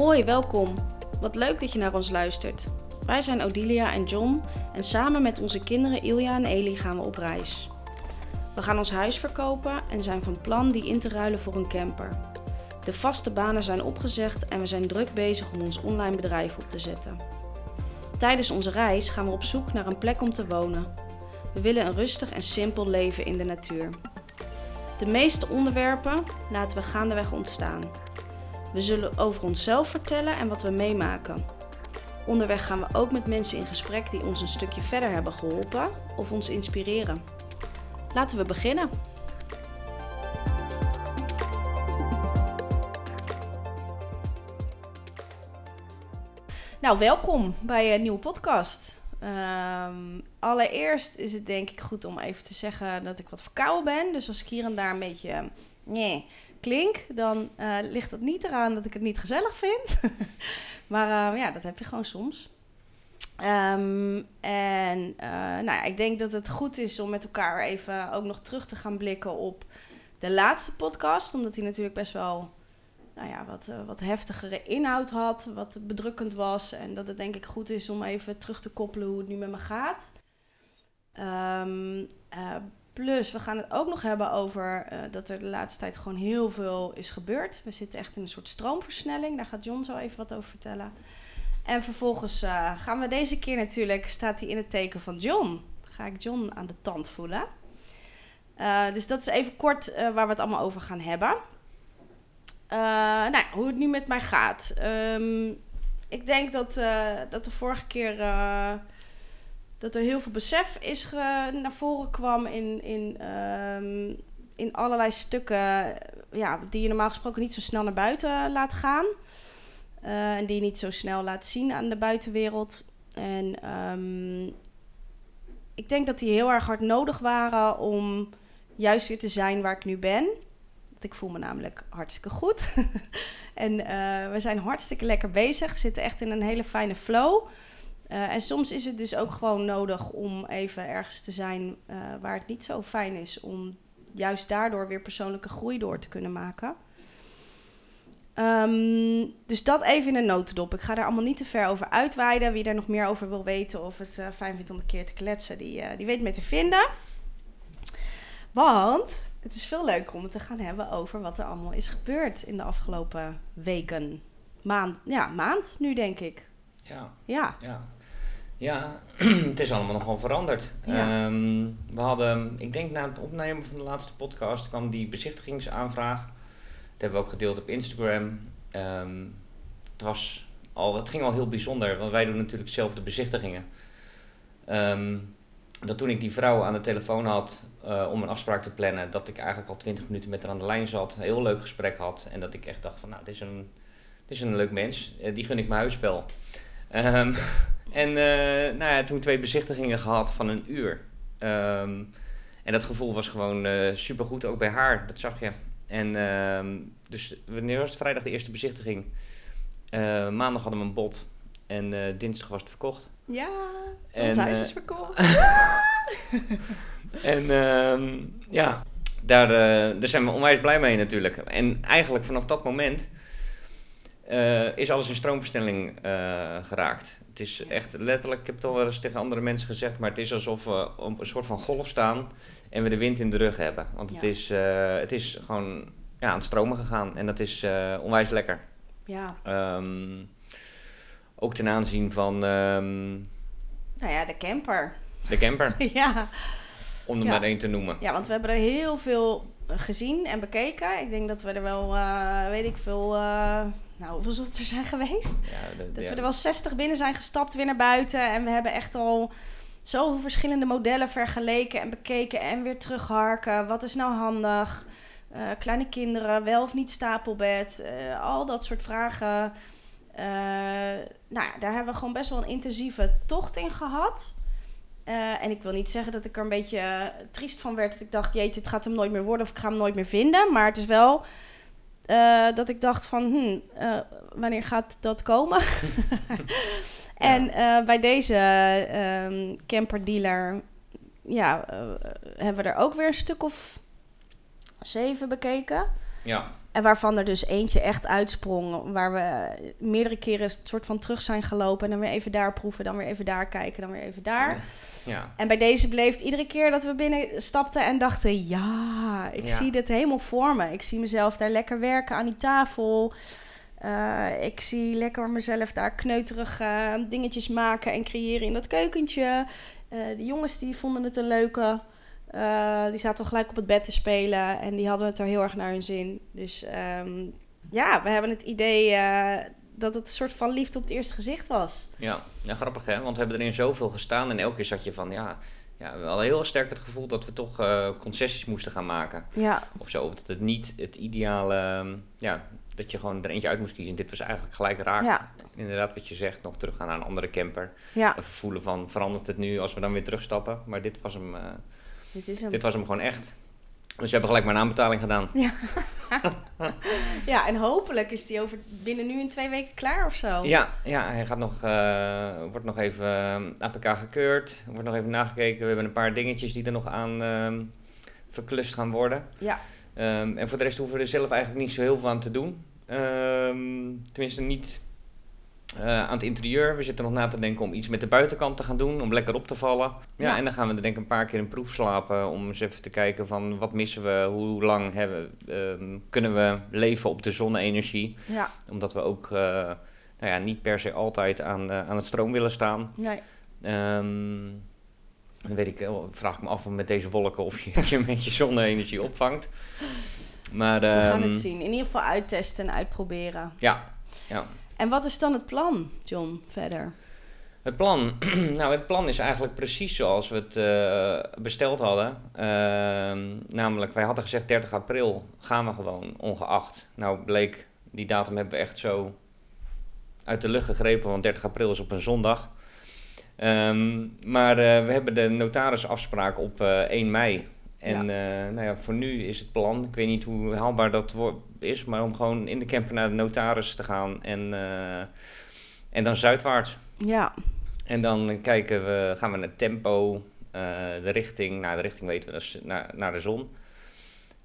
Hoi, welkom. Wat leuk dat je naar ons luistert. Wij zijn Odilia en John en samen met onze kinderen Ilja en Eli gaan we op reis. We gaan ons huis verkopen en zijn van plan die in te ruilen voor een camper. De vaste banen zijn opgezegd en we zijn druk bezig om ons online bedrijf op te zetten. Tijdens onze reis gaan we op zoek naar een plek om te wonen. We willen een rustig en simpel leven in de natuur. De meeste onderwerpen laten we gaandeweg ontstaan. We zullen over onszelf vertellen en wat we meemaken. Onderweg gaan we ook met mensen in gesprek die ons een stukje verder hebben geholpen of ons inspireren. Laten we beginnen. Nou, welkom bij een nieuwe podcast. Ehm, allereerst is het denk ik goed om even te zeggen dat ik wat verkouden ben. Dus als ik hier en daar een beetje nee, klink, dan uh, ligt dat niet eraan dat ik het niet gezellig vind. maar uh, ja, dat heb je gewoon soms. Um, en uh, nou ja, ik denk dat het goed is om met elkaar even ook nog terug te gaan blikken op de laatste podcast. Omdat die natuurlijk best wel nou ja, wat, uh, wat heftigere inhoud had, wat bedrukkend was. En dat het denk ik goed is om even terug te koppelen hoe het nu met me gaat. Uh, plus, we gaan het ook nog hebben over uh, dat er de laatste tijd gewoon heel veel is gebeurd. We zitten echt in een soort stroomversnelling. Daar gaat John zo even wat over vertellen. En vervolgens uh, gaan we deze keer natuurlijk, staat hij in het teken van John. Ga ik John aan de tand voelen. Uh, dus dat is even kort waar we het allemaal over gaan hebben. nou, hoe het nu met mij gaat. Um, ik denk dat, dat de vorige keer dat er heel veel besef is naar voren kwam in, in, um, in allerlei stukken ja, die je normaal gesproken niet zo snel naar buiten laat gaan. Uh, en die je niet zo snel laat zien aan de buitenwereld. En um, ik denk dat die heel erg hard nodig waren om juist weer te zijn waar ik nu ben. Want ik voel me namelijk hartstikke goed. en uh, we zijn hartstikke lekker bezig. We zitten echt in een hele fijne flow. Uh, en soms is het dus ook gewoon nodig om even ergens te zijn uh, waar het niet zo fijn is. Om juist daardoor weer persoonlijke groei door te kunnen maken. Um, dus dat even in een notendop. Ik ga daar allemaal niet te ver over uitweiden. Wie daar nog meer over wil weten of het uh, fijn vindt om een keer te kletsen, die, die weet me te vinden. Want het is veel leuker om het te gaan hebben over wat er allemaal is gebeurd in de afgelopen weken. Maand, ja, maand nu denk ik. Ja. Ja. Ja, ja het is allemaal nogal veranderd. Ja. Um, we hadden, ik denk na het opnemen van de laatste podcast kwam die bezichtigingsaanvraag. Dat hebben we ook gedeeld op Instagram. Um, het, was al, het ging al heel bijzonder, want wij doen natuurlijk zelf de bezichtigingen. Um, dat toen ik die vrouw aan de telefoon had uh, om een afspraak te plannen, dat ik eigenlijk al twintig minuten met haar aan de lijn zat, een heel leuk gesprek had. En dat ik echt dacht van nou, dit is een, dit is een leuk mens, uh, die gun ik mijn huisspel. Um, en uh, nou ja, toen twee bezichtigingen gehad van een uur. Um, en dat gevoel was gewoon uh, supergoed, ook bij haar, dat zag je. En uh, dus wanneer was het vrijdag de eerste bezichtiging? Uh, maandag hadden we een bod en dinsdag was het verkocht. Ja, ons En, huis eh, is verkocht. En uh, ja, daar, uh, daar zijn we onwijs blij mee natuurlijk. En eigenlijk vanaf dat moment uh, is alles in stroomversnelling uh, geraakt. Het is echt letterlijk, ik heb het al wel eens tegen andere mensen gezegd, maar het is alsof we op een soort van golf staan en we de wind in de rug hebben. Want het, Ja. is, uh, het is gewoon ja, aan het stromen gegaan en dat is onwijs lekker. Ja, Um, ook ten aanzien van um, nou ja, de camper. de camper, ja. om er Ja. maar één te noemen. ja, want we hebben er heel veel gezien en bekeken. Ik denk dat we er wel, uh, weet ik veel, uh, nou hoeveel zullen er zijn geweest? Ja, de- Dat ja. we er wel 60 binnen zijn gestapt, weer naar buiten. En we hebben echt al zoveel verschillende modellen vergeleken en bekeken en weer terugharken. Wat is nou handig? Eh, kleine kinderen, wel of niet stapelbed? Eh, al dat soort vragen. Eh, nou ja, daar hebben we gewoon best wel een intensieve tocht in gehad. Eh, en ik wil niet zeggen dat ik er een beetje triest van werd. Dat ik dacht, jeetje, het gaat hem nooit meer worden of ik ga hem nooit meer vinden. Maar het is wel eh, dat ik dacht van, hm, eh, wanneer gaat dat komen? en eh, bij deze ehm camperdealer ja, hebben we er ook weer een stuk of zeven bekeken. Ja. En waarvan er dus eentje echt uitsprong. Waar we meerdere keren een soort van terug zijn gelopen. En dan weer even daar proeven, dan weer even daar kijken, dan weer even daar. Ja. En bij deze bleef het iedere keer dat we binnen stapten en dachten... Ja, ik Ja. zie dit helemaal voor me. Ik zie mezelf daar lekker werken aan die tafel. Eh, ik zie lekker mezelf daar kneuterig eh, dingetjes maken en creëren in dat keukentje. Eh, de jongens die vonden het een leuke. Eh, die zaten al gelijk op het bed te spelen en die hadden het er heel erg naar hun zin. Dus ehm, ja, we hebben het idee eh, dat het een soort van liefde op het eerste gezicht was. Ja. ja, grappig hè, want we hebben erin zoveel gestaan en elke keer zat je van, ja, ja we hadden heel sterk het gevoel dat we toch eh, concessies moesten gaan maken. Ja, Of zo, of dat het niet het ideale, ehm, ja, dat je gewoon er eentje uit moest kiezen. Dit was eigenlijk gelijk raak. ja, Inderdaad, wat je zegt, nog teruggaan naar een andere camper. ja. Even voelen van, verandert het nu als we dan weer terugstappen? Maar dit was hem, Dit is hem. dit was hem gewoon echt. Dus we hebben gelijk maar een aanbetaling gedaan. Ja. ja, en hopelijk is die over binnen nu in twee weken klaar of zo. Ja, ja hij gaat nog, eh, wordt nog even eh, APK gekeurd. Er wordt nog even nagekeken. We hebben een paar dingetjes die er nog aan ehm, verklust gaan worden. Ja. Ehm, en voor de rest hoeven we er zelf eigenlijk niet zo heel veel aan te doen. Ehm, tenminste niet eh, aan het interieur. We zitten nog na te denken om iets met de buitenkant te gaan doen. Om lekker op te vallen. Ja, Ja. en dan gaan we er denk ik een paar keer een proef slapen. Om eens even te kijken van wat missen we. Hoe lang hebben, ehm, kunnen we leven op de zonne-energie. Ja, Omdat we ook... eh, nou ja, niet per se altijd aan, eh, aan het stroom willen staan. nee. Ehm, dan weet ik, vraag ik me af met deze wolken of je, of je een beetje zonne-energie opvangt. Maar We gaan ehm, het zien. In ieder geval uittesten en uitproberen. ja, ja. En wat is dan het plan, John, verder? Het plan. nou, het plan is eigenlijk precies zoals we het eh, besteld hadden. Ehm, namelijk, wij hadden gezegd 30 april gaan we gewoon, ongeacht. Nou, bleek, die datum hebben we echt zo uit de lucht gegrepen, want 30 april is op een zondag. Ehm, maar eh, we hebben de notarisafspraak op eh 1 mei. En eh, nou ja, voor nu is het plan, ik weet niet hoe haalbaar dat is, maar om gewoon in de camper naar de notaris te gaan en, eh, en dan zuidwaarts. Ja, En dan kijken we, gaan we naar tempo, eh, de richting, nou de richting weten we, dat is naar, naar de zon.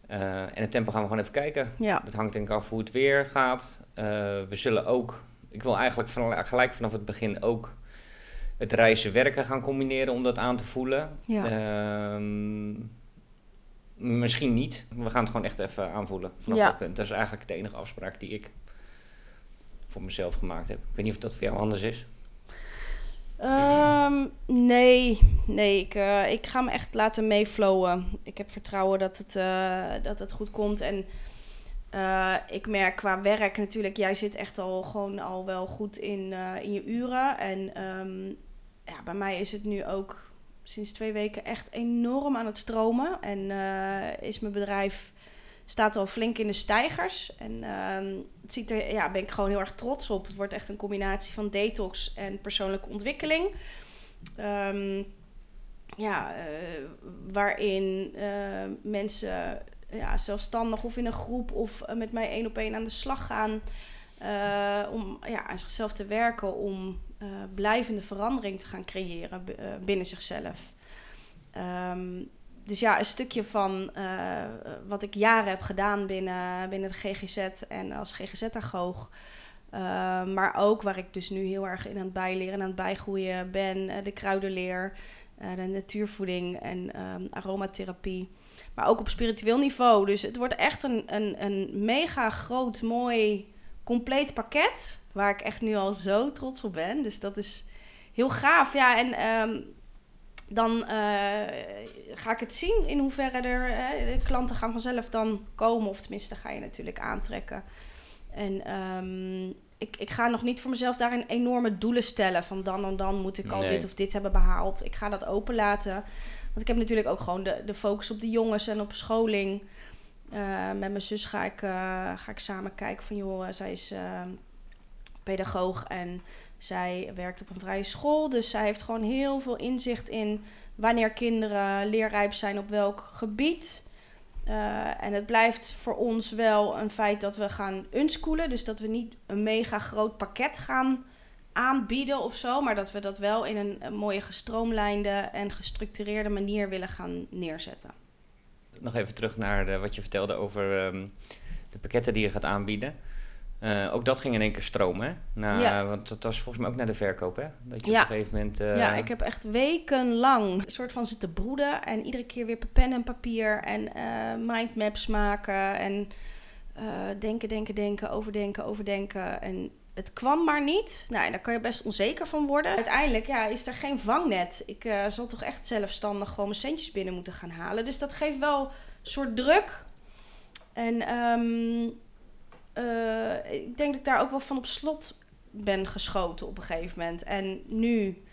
En het tempo gaan we gewoon even kijken. ja, Dat hangt denk ik af hoe het weer gaat. We zullen ook, ik wil eigenlijk van, gelijk vanaf het begin ook het reizen werken gaan combineren om dat aan te voelen. ja. Ehm, misschien niet. We gaan het gewoon echt even aanvoelen vanaf Ja. dat punt. Dat is eigenlijk de enige afspraak die ik voor mezelf gemaakt heb. Ik weet niet of dat voor jou anders is. Ehm, nee, nee ik, eh, ik ga me echt laten meeflowen. Ik heb vertrouwen dat het, eh, dat het goed komt. En eh, ik merk qua werk natuurlijk, jij zit echt al gewoon al wel goed in, in je uren. En ehm, ja, bij mij is het nu ook sinds twee weken echt enorm aan het stromen. En eh, is mijn bedrijf staat al flink in de stijgers. En ehm, het ziet er, ja, ben ik gewoon heel erg trots op. Het wordt echt een combinatie van detox en persoonlijke ontwikkeling. Ehm, ja, eh, waarin eh, mensen ja, zelfstandig of in een groep of met mij één op één aan de slag gaan. Eh, om ja, aan zichzelf te werken, om eh, blijvende verandering te gaan creëren eh, binnen zichzelf. Ehm, dus ja, een stukje van wat ik jaren heb gedaan binnen, binnen de GGZ en als GGZ-agoog. Maar ook waar ik dus nu heel erg in aan het bijleren en aan het bijgroeien ben. de kruidenleer, de natuurvoeding en aromatherapie. Maar ook op spiritueel niveau. Dus het wordt echt een, een, een mega groot, mooi, compleet pakket. Waar ik echt nu al zo trots op ben. Dus dat is heel gaaf. Ja, en ehm, dan eh, ga ik het zien in hoeverre er eh, klanten gaan vanzelf dan komen. Of tenminste, ga je natuurlijk aantrekken. En ehm, ik, ik ga nog niet voor mezelf daarin enorme doelen stellen. Van dan en dan moet ik al Nee. dit of dit hebben behaald. Ik ga dat openlaten. Want ik heb natuurlijk ook gewoon de, de focus op de jongens en op scholing. Eh, met mijn zus ga ik, eh, ga ik samen kijken van joh, zij is eh, pedagoog en zij werkt op een vrije school. Dus zij heeft gewoon heel veel inzicht in wanneer kinderen leerrijp zijn op welk gebied. Uh, en het blijft voor ons wel een feit dat we gaan unschoolen. Dus dat we niet een mega groot pakket gaan aanbieden of zo. Maar dat we dat wel in een mooie gestroomlijnde en gestructureerde manier willen gaan neerzetten. Nog even terug naar de, wat je vertelde over ehm, de pakketten die je gaat aanbieden. Eh, ook dat ging in één keer stromen. Hè? Na, Ja. Want dat was volgens mij ook naar de verkoop, hè? Dat je Ja. op een gegeven moment. eh, Ja, ik heb echt wekenlang een soort van zitten broeden. En iedere keer weer pen en papier. En eh, mindmaps maken. En denken, denken, denken. Overdenken, overdenken. En het kwam maar niet. Nou, daar kan je best onzeker van worden. Uiteindelijk ja, is er geen vangnet. Ik eh, zal toch echt zelfstandig gewoon mijn centjes binnen moeten gaan halen. Dus dat geeft wel een soort druk. En ehm, eh, ik denk dat ik daar ook wel van op slot ben geschoten op een gegeven moment. En nu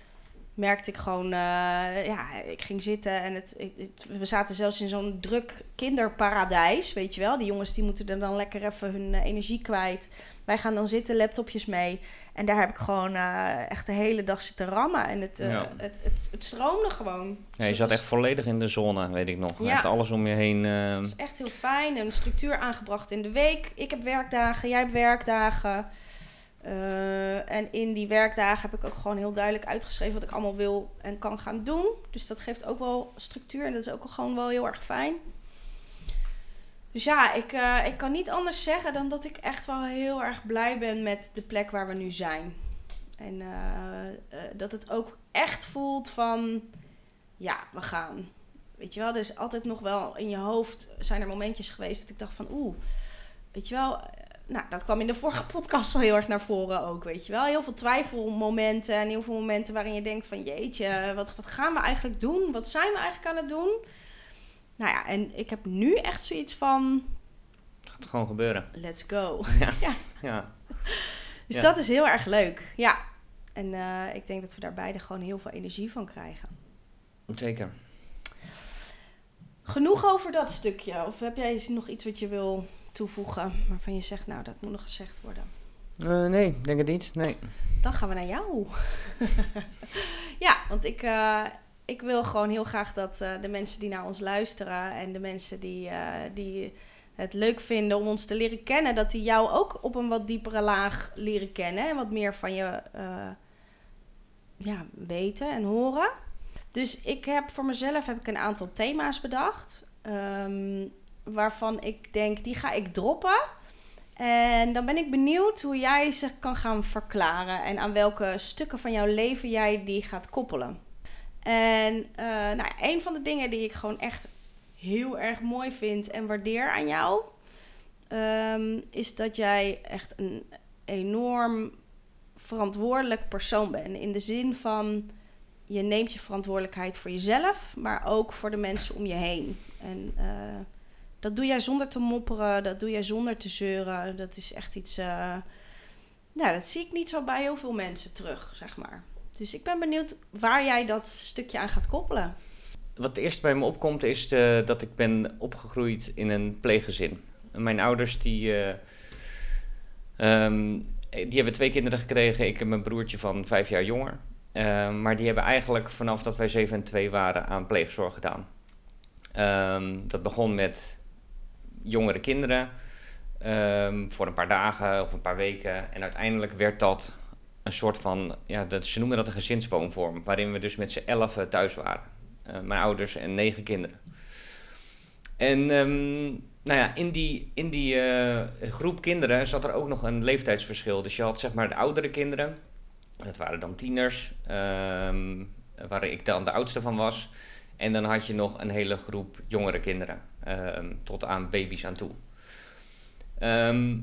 merkte ik gewoon, eh, ja, ik ging zitten en het, het- het- we zaten zelfs in zo'n druk kinderparadijs, weet je wel. Die jongens die moeten er dan lekker even hun eh, energie kwijt. Wij gaan dan zitten, laptopjes mee. En daar heb ik gewoon eh, echt de hele dag zitten rammen. En het, Ja. het, het, het stroomde gewoon. Ja, Dus je het zat was- echt volledig in de zone, weet ik nog. Ja. Echt alles om je heen. Het is echt heel fijn. En een structuur aangebracht in de week. Ik heb werkdagen, jij hebt werkdagen. Eh, en in die werkdagen heb ik ook gewoon heel duidelijk uitgeschreven wat ik allemaal wil en kan gaan doen. Dus dat geeft ook wel structuur en dat is ook gewoon wel heel erg fijn. Dus ja, ik, eh, ik kan niet anders zeggen dan dat ik echt wel heel erg blij ben met de plek waar we nu zijn. En eh, dat het ook echt voelt van, ja, we gaan. Weet je wel, er is altijd nog wel in je hoofd zijn er momentjes geweest dat ik dacht van oeh, weet je wel, nou dat kwam in de vorige podcast wel heel erg naar voren ook, weet je wel. Heel veel twijfelmomenten en heel veel momenten waarin je denkt van jeetje, wat, wat gaan we eigenlijk doen? Wat zijn we eigenlijk aan het doen? Nou ja, en ik heb nu echt zoiets van het gaat gewoon gebeuren. let's go. Ja. Dus Ja. dat is heel erg leuk, ja. En eh, ik denk dat we daar beide gewoon heel veel energie van krijgen. Zeker. Genoeg over dat stukje. Of heb jij nog iets wat je wil toevoegen waarvan je zegt, nou, dat moet nog gezegd worden? Eh, nee, denk het niet. Nee. Dan gaan we naar jou. ja, want ik, eh, ik wil gewoon heel graag dat eh, de mensen die naar ons luisteren en de mensen die, die het leuk vinden om ons te leren kennen, dat die jou ook op een wat diepere laag leren kennen en wat meer van je ja, weten en horen. Dus ik heb voor mezelf heb ik een aantal thema's bedacht. ehm, waarvan ik denk, die ga ik droppen. En dan ben ik benieuwd hoe jij ze kan gaan verklaren. En aan welke stukken van jouw leven jij die gaat koppelen. En eh, nou, een van de dingen die ik gewoon echt heel erg mooi vind en waardeer aan jou. ehm, is dat jij echt een enorm verantwoordelijk persoon bent. In de zin van je neemt je verantwoordelijkheid voor jezelf, maar ook voor de mensen om je heen. En eh, dat doe jij zonder te mopperen, dat doe jij zonder te zeuren. Dat is echt iets. nou, dat zie ik niet zo bij heel veel mensen terug, zeg maar. Dus ik ben benieuwd waar jij dat stukje aan gaat koppelen. Wat eerst bij me opkomt is eh, dat ik ben opgegroeid in een pleeggezin. Mijn ouders die, eh, ehm, die hebben twee kinderen gekregen. Ik heb mijn broertje van vijf jaar jonger. Eh, maar die hebben eigenlijk vanaf dat wij 7 en 2 waren aan pleegzorg gedaan. Ehm, dat begon met jongere kinderen ehm, voor een paar dagen of een paar weken. En uiteindelijk werd dat een soort van, ja, dat, ze noemen dat een gezinswoonvorm, waarin we dus met z'n elf thuis waren. Eh, mijn ouders en negen kinderen. En ehm, nou ja, in die, in die eh, groep kinderen zat er ook nog een leeftijdsverschil. Dus je had zeg maar de oudere kinderen, dat waren dan tieners, ehm, waar ik dan de oudste van was. En dan had je nog een hele groep jongere kinderen, tot aan baby's aan toe. Ehm,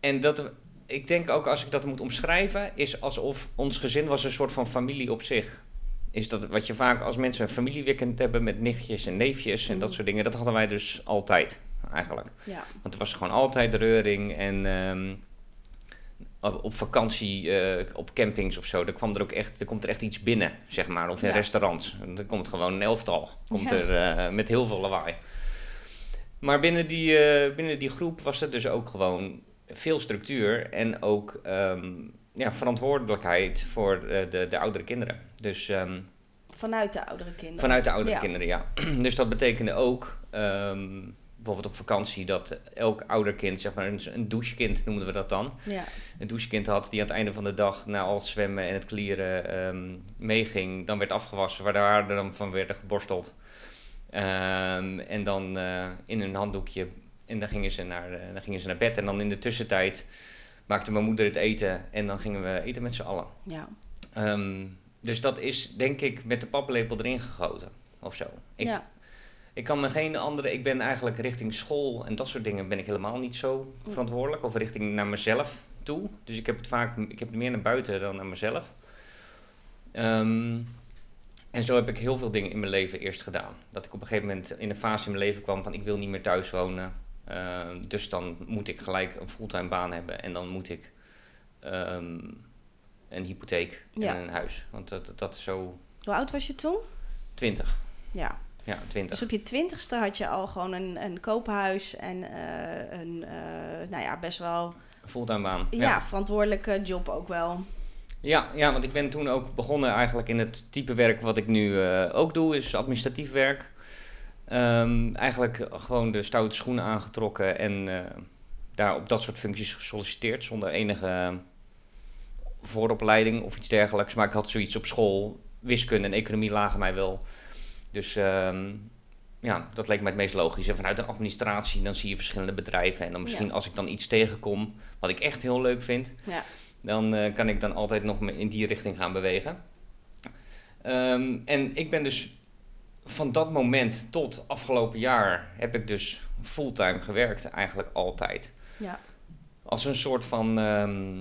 en dat, ik denk ook als ik dat moet omschrijven, is alsof ons gezin was een soort van familie op zich. Is dat wat je vaak als mensen een familieweekend hebben met nichtjes en neefjes en dat Mhm. soort dingen, dat hadden wij dus altijd eigenlijk. Ja, Want er was gewoon altijd reuring en ehm, op vakantie, eh, op campings of zo, er, kwam er ook echt, er komt er echt iets binnen, zeg maar. Of in Ja. restaurants. Er komt gewoon een elftal, komt Ja. er eh, met heel veel lawaai. Maar binnen die, eh, binnen die groep was er dus ook gewoon veel structuur en ook ehm, ja, verantwoordelijkheid voor eh, de, de oudere kinderen. Dus ehm, vanuit de oudere kinderen. Vanuit de oudere Ja. kinderen, ja. Dus dat betekende ook, ehm, bijvoorbeeld op vakantie, dat elk ouder kind, zeg maar een, een douchekind noemden we dat dan, Ja, een douchekind had die aan het einde van de dag na al het zwemmen en het klieren meeging, dan werd afgewassen, waar de dan van werden geborsteld. Ehm, en dan eh, in een handdoekje En dan gingen, ze naar, eh, dan gingen ze naar bed. En dan in de tussentijd maakte mijn moeder het eten. En dan gingen we eten met z'n allen. Ja. Ehm, dus dat is denk ik met de paplepel erin gegoten. Of zo. Ik, ja. ik kan me geen andere... Ik ben eigenlijk richting school en dat soort dingen ben ik helemaal niet zo verantwoordelijk. Of richting naar mezelf toe. Dus ik heb het vaak... Ik heb het meer naar buiten dan naar mezelf. Ehm, en zo heb ik heel veel dingen in mijn leven eerst gedaan. Dat ik op een gegeven moment in een fase in mijn leven kwam van ik wil niet meer thuis wonen. Ehm, dus dan moet ik gelijk een fulltime baan hebben en dan moet ik ehm, een hypotheek Ja. en een huis. Want dat, dat is zo Hoe oud was je toen? 20. Ja. Ja, 20. Dus op je twintigste had je al gewoon een, een koophuis en eh, een, eh, nou ja, best wel, Een fulltime baan. ja, verantwoordelijke job ook wel. Ja, ja, want ik ben toen ook begonnen eigenlijk in het type werk wat ik nu eh, ook doe, is administratief werk. Ehm, eigenlijk gewoon de stoute schoenen aangetrokken en eh, daar op dat soort functies gesolliciteerd zonder enige vooropleiding of iets dergelijks. Maar ik had zoiets op school, wiskunde en economie lagen mij wel. Dus ehm, ja, dat leek mij het meest logisch. En vanuit een administratie dan zie je verschillende bedrijven en dan misschien Ja. als ik dan iets tegenkom wat ik echt heel leuk vind, Ja. Dan eh, kan ik dan altijd nog me in die richting gaan bewegen. Ehm, en ik ben dus van dat moment tot afgelopen jaar heb ik dus fulltime gewerkt, eigenlijk altijd. Ja. Als een soort van, ehm,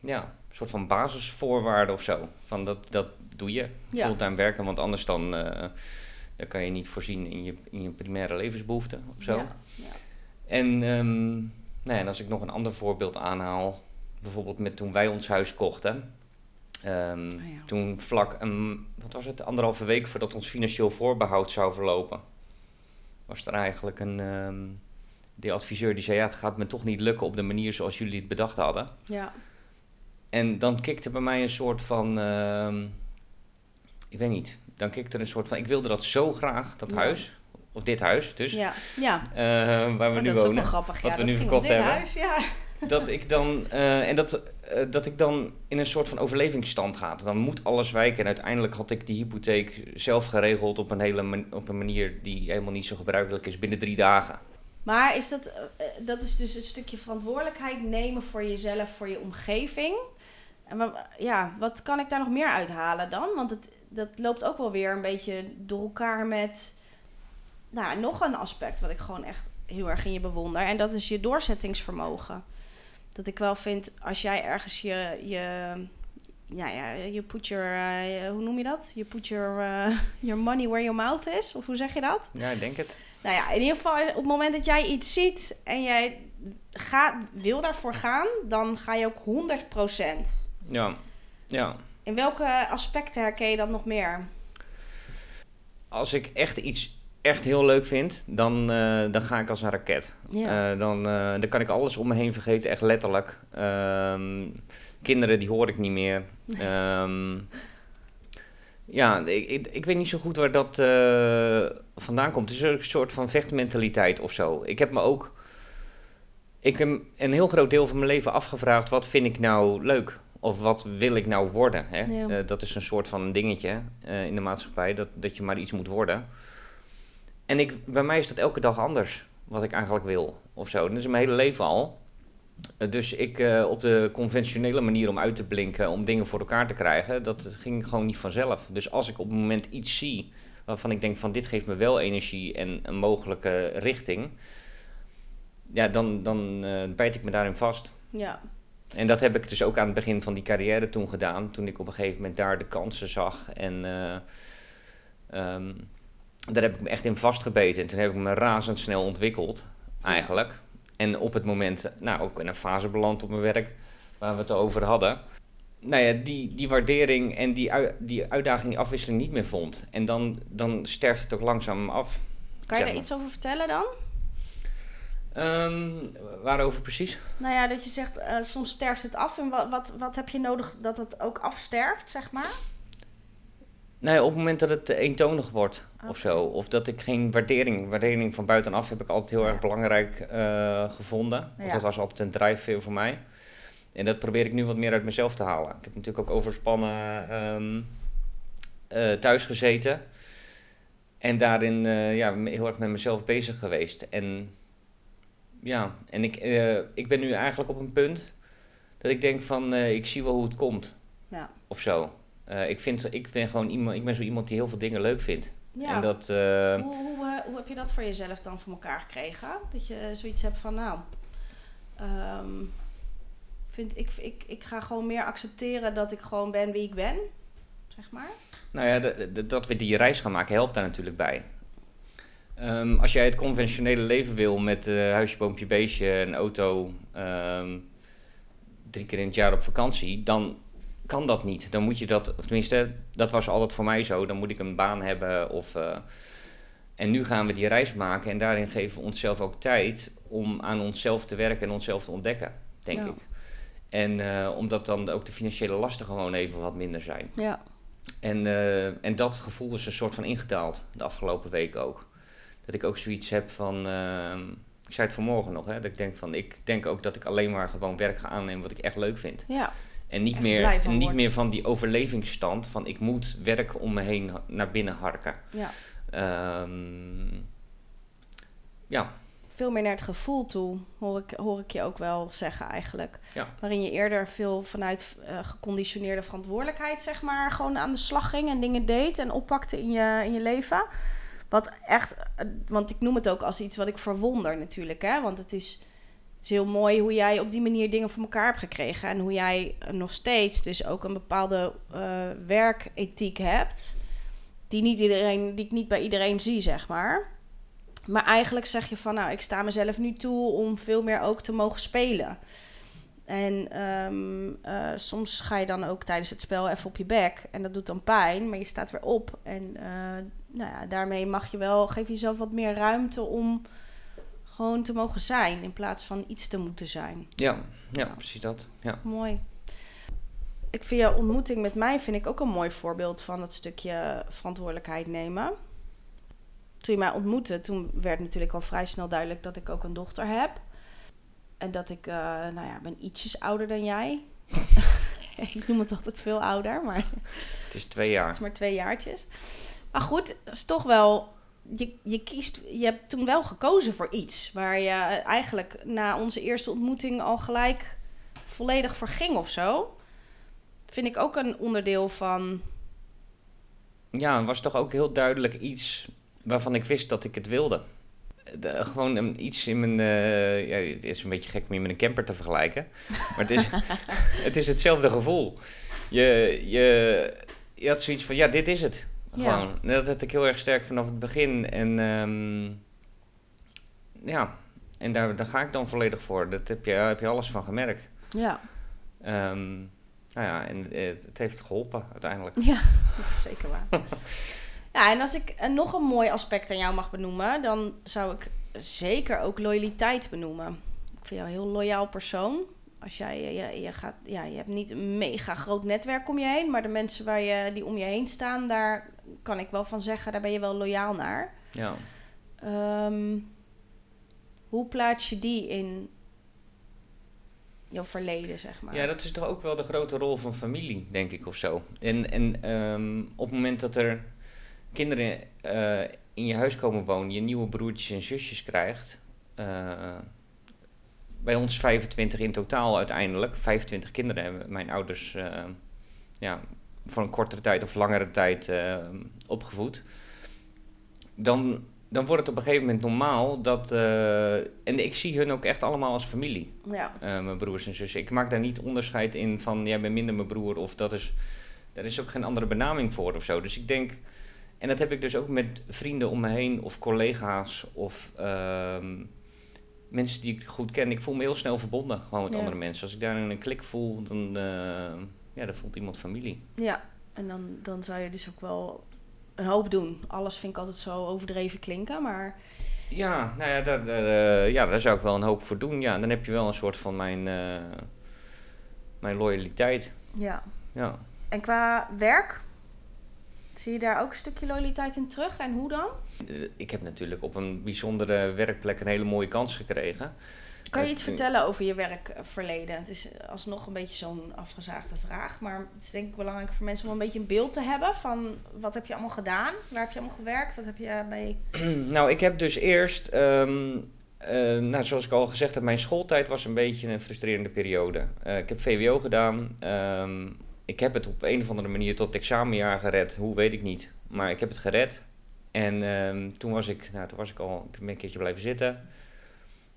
ja, soort van basisvoorwaarde of zo. Van dat, dat doe je, Ja. fulltime werken, want anders dan, eh, dan kan je niet voorzien in je, in je primaire levensbehoeften of zo. Ja. Ja. En, nou ja, en als ik nog een ander voorbeeld aanhaal, bijvoorbeeld met toen wij ons huis kochten. Ehm, Oh ja. Toen vlak een, wat was het, anderhalve week voordat ons financieel voorbehoud zou verlopen, was er eigenlijk een, ehm de adviseur die zei, ja, het gaat me toch niet lukken op de manier zoals jullie het bedacht hadden. Ja. En dan kikte bij mij een soort van, ehm, ik weet niet, dan kikte er een soort van, ik wilde dat zo graag, dat Ja. huis, of dit huis dus, Ja. ja. eh, waar we Maar nu dat is ook wonen. grappig. wat ja, we nu verkocht hebben. Huis, ja. Dat ik dan eh, en dat, eh, dat ik dan in een soort van overlevingsstand ga. Dan moet alles wijken. En uiteindelijk had ik die hypotheek zelf geregeld op een hele op een manier die helemaal niet zo gebruikelijk is binnen drie dagen. Maar is dat, eh, dat is dus een stukje verantwoordelijkheid nemen voor jezelf, voor je omgeving. En ja, wat kan ik daar nog meer uithalen dan? Want het, dat loopt ook wel weer een beetje door elkaar met nou, nog een aspect wat ik gewoon echt heel erg in je bewonder. En dat is je doorzettingsvermogen. Dat ik wel vind, als jij ergens je, je ja, ja, je put your, eh, hoe noem je dat? Je put your, eh, your money where your mouth is. Of hoe zeg je dat? Ja, ik denk het. Nou ja, in ieder geval op het moment dat jij iets ziet en jij gaat, wil daarvoor gaan, dan ga je ook 100%. Ja, ja. In welke aspecten herken je dat nog meer? Als ik echt iets echt heel leuk vind, dan, eh, dan ga ik als een raket. Ja. Eh, dan, eh, dan kan ik alles om me heen vergeten, echt letterlijk. Ehm, kinderen, die hoor ik niet meer. Ehm, ja, ik, ik, ik weet niet zo goed waar dat vandaan komt. Het is een soort van vechtmentaliteit of zo. Ik heb me ook ik heb een heel groot deel van mijn leven afgevraagd: wat vind ik nou leuk? Of wat wil ik nou worden? Hè? Ja. Dat is een soort van dingetje in de maatschappij, dat, dat je maar iets moet worden. En ik, bij mij is dat elke dag anders, wat ik eigenlijk wil. Of zo. Dat is mijn hele leven al. Dus ik eh, op de conventionele manier om uit te blinken, om dingen voor elkaar te krijgen, dat ging gewoon niet vanzelf. Dus als ik op het moment iets zie waarvan ik denk van dit geeft me wel energie en een mogelijke richting, ja, dan, dan eh, bijt ik me daarin vast. Ja, En dat heb ik dus ook aan het begin van die carrière toen gedaan. Toen ik op een gegeven moment daar de kansen zag. En eh, ehm, daar heb ik me echt in vastgebeten. En toen heb ik me razendsnel ontwikkeld, eigenlijk. En op het moment, nou ook in een fase beland op mijn werk, waar we het over hadden. Nou ja, die, die waardering en die, die uitdaging, die afwisseling niet meer vond. En dan, dan sterft het ook langzaam af. kan je daar maar. iets over vertellen dan? Ehm, waarover precies? Nou ja, dat je zegt, eh, soms sterft het af. En wat, wat, wat heb je nodig dat het ook afsterft, zeg maar? Nee, op het moment dat het eentonig wordt of Oké. zo. Of dat ik geen waardering, waardering van buitenaf heb ik altijd heel Ja. erg belangrijk eh, gevonden. Want Ja. dat was altijd een drijfveer voor mij. En dat probeer ik nu wat meer uit mezelf te halen. Ik heb natuurlijk ook overspannen ehm, eh, thuis gezeten. En daarin eh, ja, heel erg met mezelf bezig geweest. En ja, en ik, ik ben nu eigenlijk op een punt dat ik denk van, ik zie wel hoe het komt. Ja. Of zo. Eh, ik, vind, ik ben gewoon iemand, ik ben zo iemand die heel veel dingen leuk vindt. Ja. En dat, eh, Hoe, hoe, eh, hoe heb je dat voor jezelf dan voor elkaar gekregen? Dat je zoiets hebt van, nou, ehm, vind, ik, ik, ik ga gewoon meer accepteren dat ik gewoon ben wie ik ben, zeg maar. nou ja, de- de- dat we die reis gaan maken helpt daar natuurlijk bij. Ehm, als jij het conventionele leven wil met huisje, boompje, beestje, een auto, ehm, drie keer in het jaar op vakantie, dan kan dat niet. Dan moet je dat, of tenminste, dat was altijd voor mij zo. Dan moet ik een baan hebben of... eh, en nu gaan we die reis maken en daarin geven we onszelf ook tijd om aan onszelf te werken en onszelf te ontdekken, denk Ja. ik. En eh, omdat dan ook de financiële lasten gewoon even wat minder zijn. Ja. En, eh, en dat gevoel is een soort van ingedaald de afgelopen week ook. Dat ik ook zoiets heb van. ehm, ik zei het vanmorgen nog, hè, dat ik denk van. Ik denk ook dat ik alleen maar gewoon werk ga aannemen wat ik echt leuk vind. Ja. En niet, meer, en niet meer van die overlevingsstand van ik moet werk om me heen naar binnen harken. ja. Ehm, ja, Veel meer naar het gevoel toe, hoor ik, hoor ik je ook wel zeggen eigenlijk. Ja. Waarin je eerder veel vanuit eh, geconditioneerde verantwoordelijkheid, zeg maar, gewoon aan de slag ging en dingen deed en oppakte in je, in je leven. Wat echt, eh, want ik noem het ook als iets wat ik verwonder natuurlijk, hè. Want het is, het is heel mooi hoe jij op die manier dingen voor elkaar hebt gekregen. En hoe jij nog steeds dus ook een bepaalde eh, werkethiek hebt. Die, niet iedereen, die ik niet bij iedereen zie, zeg maar. Maar eigenlijk zeg je van, nou, ik sta mezelf nu toe om veel meer ook te mogen spelen. En ehm, eh, soms ga je dan ook tijdens het spel even op je bek. En dat doet dan pijn, maar je staat weer op. En eh, nou ja, daarmee mag je wel, geef jezelf wat meer ruimte om gewoon te mogen zijn. In plaats van iets te moeten zijn. ja, ja, precies dat. Ja. Mooi. Ik vind jouw ontmoeting met mij vind ik ook een mooi voorbeeld van het stukje verantwoordelijkheid nemen. Toen je mij ontmoette, toen werd natuurlijk al vrij snel duidelijk dat ik ook een dochter heb. En dat ik, eh, nou ja, ben ietsjes ouder dan jij. ik noem het altijd veel ouder, maar Het is twee het jaar. is maar twee jaartjes. Maar goed, het is toch wel. Je, je kiest. Je hebt toen wel gekozen voor iets. Waar je eigenlijk na onze eerste ontmoeting al gelijk volledig voor ging of zo. Vind ik ook een onderdeel van. Ja, het was toch ook heel duidelijk iets waarvan ik wist dat ik het wilde. De- gewoon een, iets in mijn. eh, ja, het is een beetje gek om je met een camper te vergelijken. Maar het is, het is hetzelfde gevoel. Je, je, je had zoiets van: ja, dit is het. Ja. Gewoon. Dat had ik heel erg sterk vanaf het begin. En ehm, ja, en daar, daar ga ik dan volledig voor. Dat heb je, heb je alles van gemerkt. Ja, Ehm, nou ja, en het, het heeft geholpen uiteindelijk. ja dat is zeker waar. Ja, en als ik eh, nog een mooi aspect aan jou mag benoemen, dan zou ik zeker ook loyaliteit benoemen. Ik vind jou een heel loyaal persoon. Als jij, je, je, je gaat, ja, je hebt niet een mega groot netwerk om je heen, maar de mensen waar je, die om je heen staan, daar kan ik wel van zeggen, daar ben je wel loyaal naar. Ja. Ehm, hoe plaats je die in jouw verleden, zeg maar? Ja, dat is toch ook wel de grote rol van familie, denk ik, of zo. En, en ehm, op het moment dat er kinderen eh, in je huis komen wonen, je nieuwe broertjes en zusjes krijgt. eh, bij ons 25 in totaal uiteindelijk. 25 kinderen hebben mijn ouders eh, ja, voor een kortere tijd of langere tijd eh, opgevoed. Dan, dan wordt het op een gegeven moment normaal dat. eh, en ik zie hun ook echt allemaal als familie ja. eh, mijn broers en zussen. Ik maak daar niet onderscheid in van jij bent minder mijn broer of dat is. Daar is ook geen andere benaming voor of zo. Dus ik denk. En dat heb ik dus ook met vrienden om me heen of collega's of ehm, mensen die ik goed ken. Ik voel me heel snel verbonden gewoon met Ja. andere mensen. Als ik daar een klik voel, dan, ja, dan voelt iemand familie. Ja, en dan, dan zou je dus ook wel een hoop doen. Alles vind ik altijd zo overdreven klinken, maar Ja, nou ja daar, daar, eh, ja, daar zou ik wel een hoop voor doen. Ja, dan heb je wel een soort van mijn, eh, mijn loyaliteit. ja. Ja. En qua werk, zie je daar ook een stukje loyaliteit in terug? En hoe dan? Eh, Ik heb natuurlijk op een bijzondere werkplek een hele mooie kans gekregen. Kan je iets vind- vertellen over je werkverleden? Het is alsnog een beetje zo'n afgezaagde vraag, maar het is denk ik belangrijk voor mensen om een beetje een beeld te hebben van wat heb je allemaal gedaan? Waar heb je allemaal gewerkt? Wat heb je bij... nou, ik heb dus eerst ehm, eh, nou, zoals ik al gezegd heb, mijn schooltijd was een beetje een frustrerende periode. Eh, ik heb VWO gedaan. Ehm, ik heb het op een of andere manier tot het examenjaar gered. Hoe weet ik niet. Maar ik heb het gered. En ehm, toen was ik, nou, toen was ik al, ik ben een keertje blijven zitten.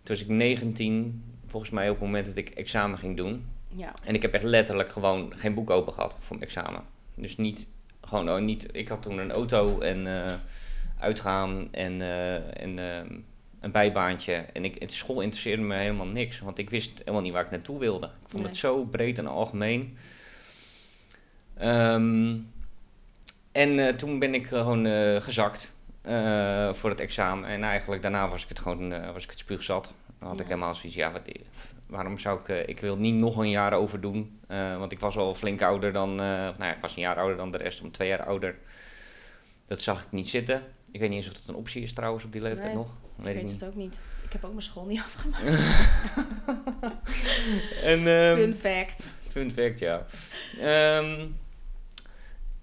Toen was ik 19, volgens mij op het moment dat ik examen ging doen. Ja. En ik heb echt letterlijk gewoon geen boek open gehad voor mijn examen. Dus niet, gewoon, oh, niet, ik had toen een auto en eh, uitgaan en, eh, en ehm, een bijbaantje. En ik, school interesseerde me helemaal niks, want ik wist helemaal niet waar ik naartoe wilde. Ik vond Nee. het zo breed en algemeen. Ehm, en eh, toen ben ik gewoon eh, gezakt eh, voor het examen. En eigenlijk daarna was ik het gewoon eh, was ik het spuugzat. Dan had ik helemaal zoiets, ja, wat, waarom zou ik... eh, ik wil niet nog een jaar over doen. eh, want ik was al flink ouder dan... eh, nou ja, ik was een jaar ouder dan de rest, om twee jaar ouder. Dat zag ik niet zitten. Ik weet niet eens of dat een optie is trouwens op die leeftijd Nee, nog. Ik Weet weet ik niet. het ook niet. Ik heb ook mijn school niet afgemaakt. En, ehm, Fun fact. Fun fact, ja. Ehm,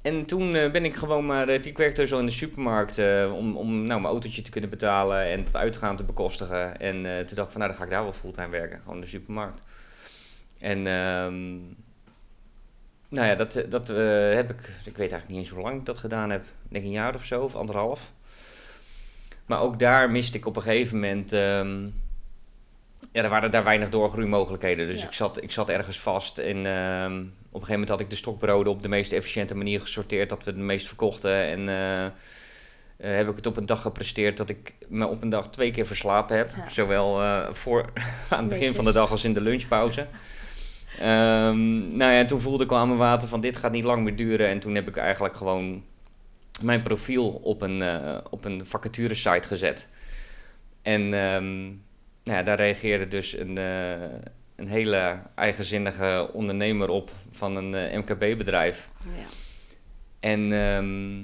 en toen eh, ben ik gewoon maar... eh, ik werkte zo in de supermarkt eh, om, om nou, mijn autootje te kunnen betalen en het uitgaan te bekostigen. En toen dacht ik van, nou, dan ga ik daar wel fulltime werken. Gewoon in de supermarkt. En ehm, nou ja, dat, dat heb ik... Ik weet eigenlijk niet eens hoe lang ik dat gedaan heb. Ik denk een jaar of zo, of anderhalf. Maar ook daar miste ik op een gegeven moment... ehm, ja, er waren daar weinig doorgroeimogelijkheden. Dus Ja. ik, zat, ik zat ergens vast. En ehm, op een gegeven moment had ik de stokbroden op de meest efficiënte manier gesorteerd. Dat we de meest verkochten. En eh, eh, heb ik het op een dag gepresteerd dat ik me op een dag twee keer verslapen heb. Ja. Zowel eh, voor, aan het begin van de dag als in de lunchpauze. Ehm, nou ja, toen voelde ik al aan mijn water van dit gaat niet lang meer duren. En toen heb ik eigenlijk gewoon mijn profiel op een, eh, op een vacaturesite gezet. En ehm, nou ja, daar reageerde dus een, eh, een hele eigenzinnige ondernemer op van een eh, MKB-bedrijf. Ja. En, ehm,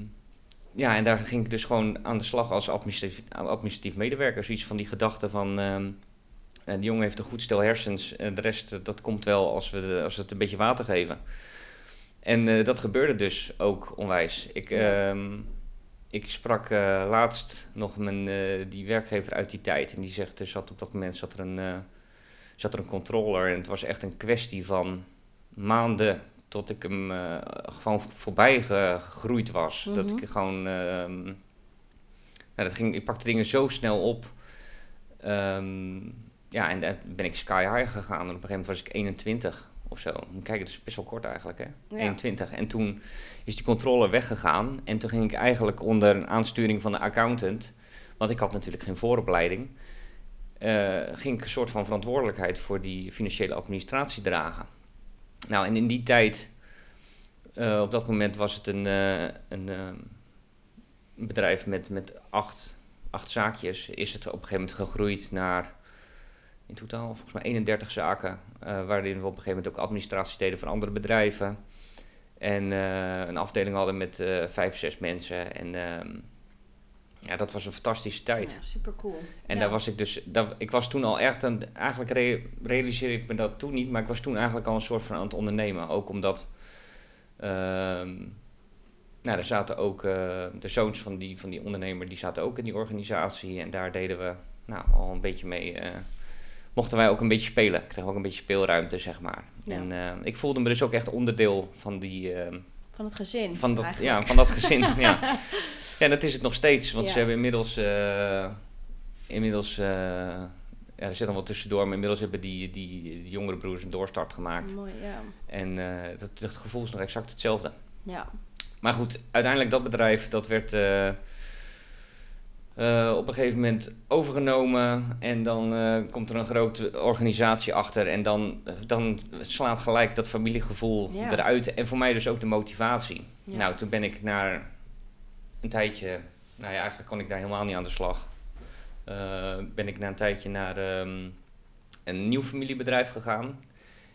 ja, en daar ging ik dus gewoon aan de slag als administratief, administratief medewerker. Zoiets van die gedachte van... eh, die jongen heeft een goed stel hersens. En de rest, dat komt wel als we, de- als we het een beetje water geven. En dat gebeurde dus ook onwijs. Ik, Ja. ehm, ik sprak eh, laatst nog mijn, eh, die werkgever uit die tijd. En die zegt, er zat op dat moment zat er, een, eh, zat er een controller. En het was echt een kwestie van maanden tot ik hem gewoon voorbij gegroeid was. Dat Mhm. ik gewoon... ehm, nou, dat ging, ik pakte dingen zo snel op. Ehm, ja, en dan ben ik sky high gegaan. En op een gegeven moment was ik 21 of zo. Kijk, dat is best wel kort eigenlijk, hè? Ja. 21. En toen is die controle weggegaan. En toen ging ik eigenlijk onder een aansturing van de accountant... want ik had natuurlijk geen vooropleiding... eh, ging ik een soort van verantwoordelijkheid voor die financiële administratie dragen. Nou, en in die tijd... eh, op dat moment was het een, eh, een bedrijf met, met acht, acht zaakjes. Is het op een gegeven moment gegroeid naar in totaal volgens mij 31 zaken. eh, waarin we op een gegeven moment ook administratie deden voor andere bedrijven. En eh, een afdeling hadden met eh, vijf, zes mensen. En ehm, ja, dat was een fantastische tijd. Ja, super cool. En Ja. daar was ik dus, daar, ik was toen al echt, een, eigenlijk re- realiseerde ik me dat toen niet, maar ik was toen eigenlijk al een soort van aan het ondernemen. Ook omdat, ehm, nou, er zaten ook de zoons van die, van die ondernemer, die zaten ook in die organisatie. En daar deden we, nou, al een beetje mee, mochten wij ook een beetje spelen. Ik kreeg ook een beetje speelruimte, zeg maar. Ja. En eh, ik voelde me dus ook echt onderdeel van die, ehm, Van het gezin. van dat, eigenlijk. ja, van dat gezin. ja. ja, dat is het nog steeds. Want Ja. ze hebben inmiddels. eh, inmiddels eh, ja, er zit nog wat tussendoor. Maar inmiddels hebben die, die, die jongere broers een doorstart gemaakt. Mooi, ja. En dat, dat gevoel is nog exact hetzelfde. Ja. Maar goed, uiteindelijk dat bedrijf, dat werd eh, eh, op een gegeven moment overgenomen. En dan eh, komt er een grote organisatie achter. En dan, dan slaat gelijk dat familiegevoel Ja. eruit. En voor mij dus ook de motivatie. Ja. Nou, toen ben ik naar een tijdje... Nou ja, eigenlijk kon ik daar helemaal niet aan de slag. Eh, ben ik na een tijdje naar ehm, een nieuw familiebedrijf gegaan.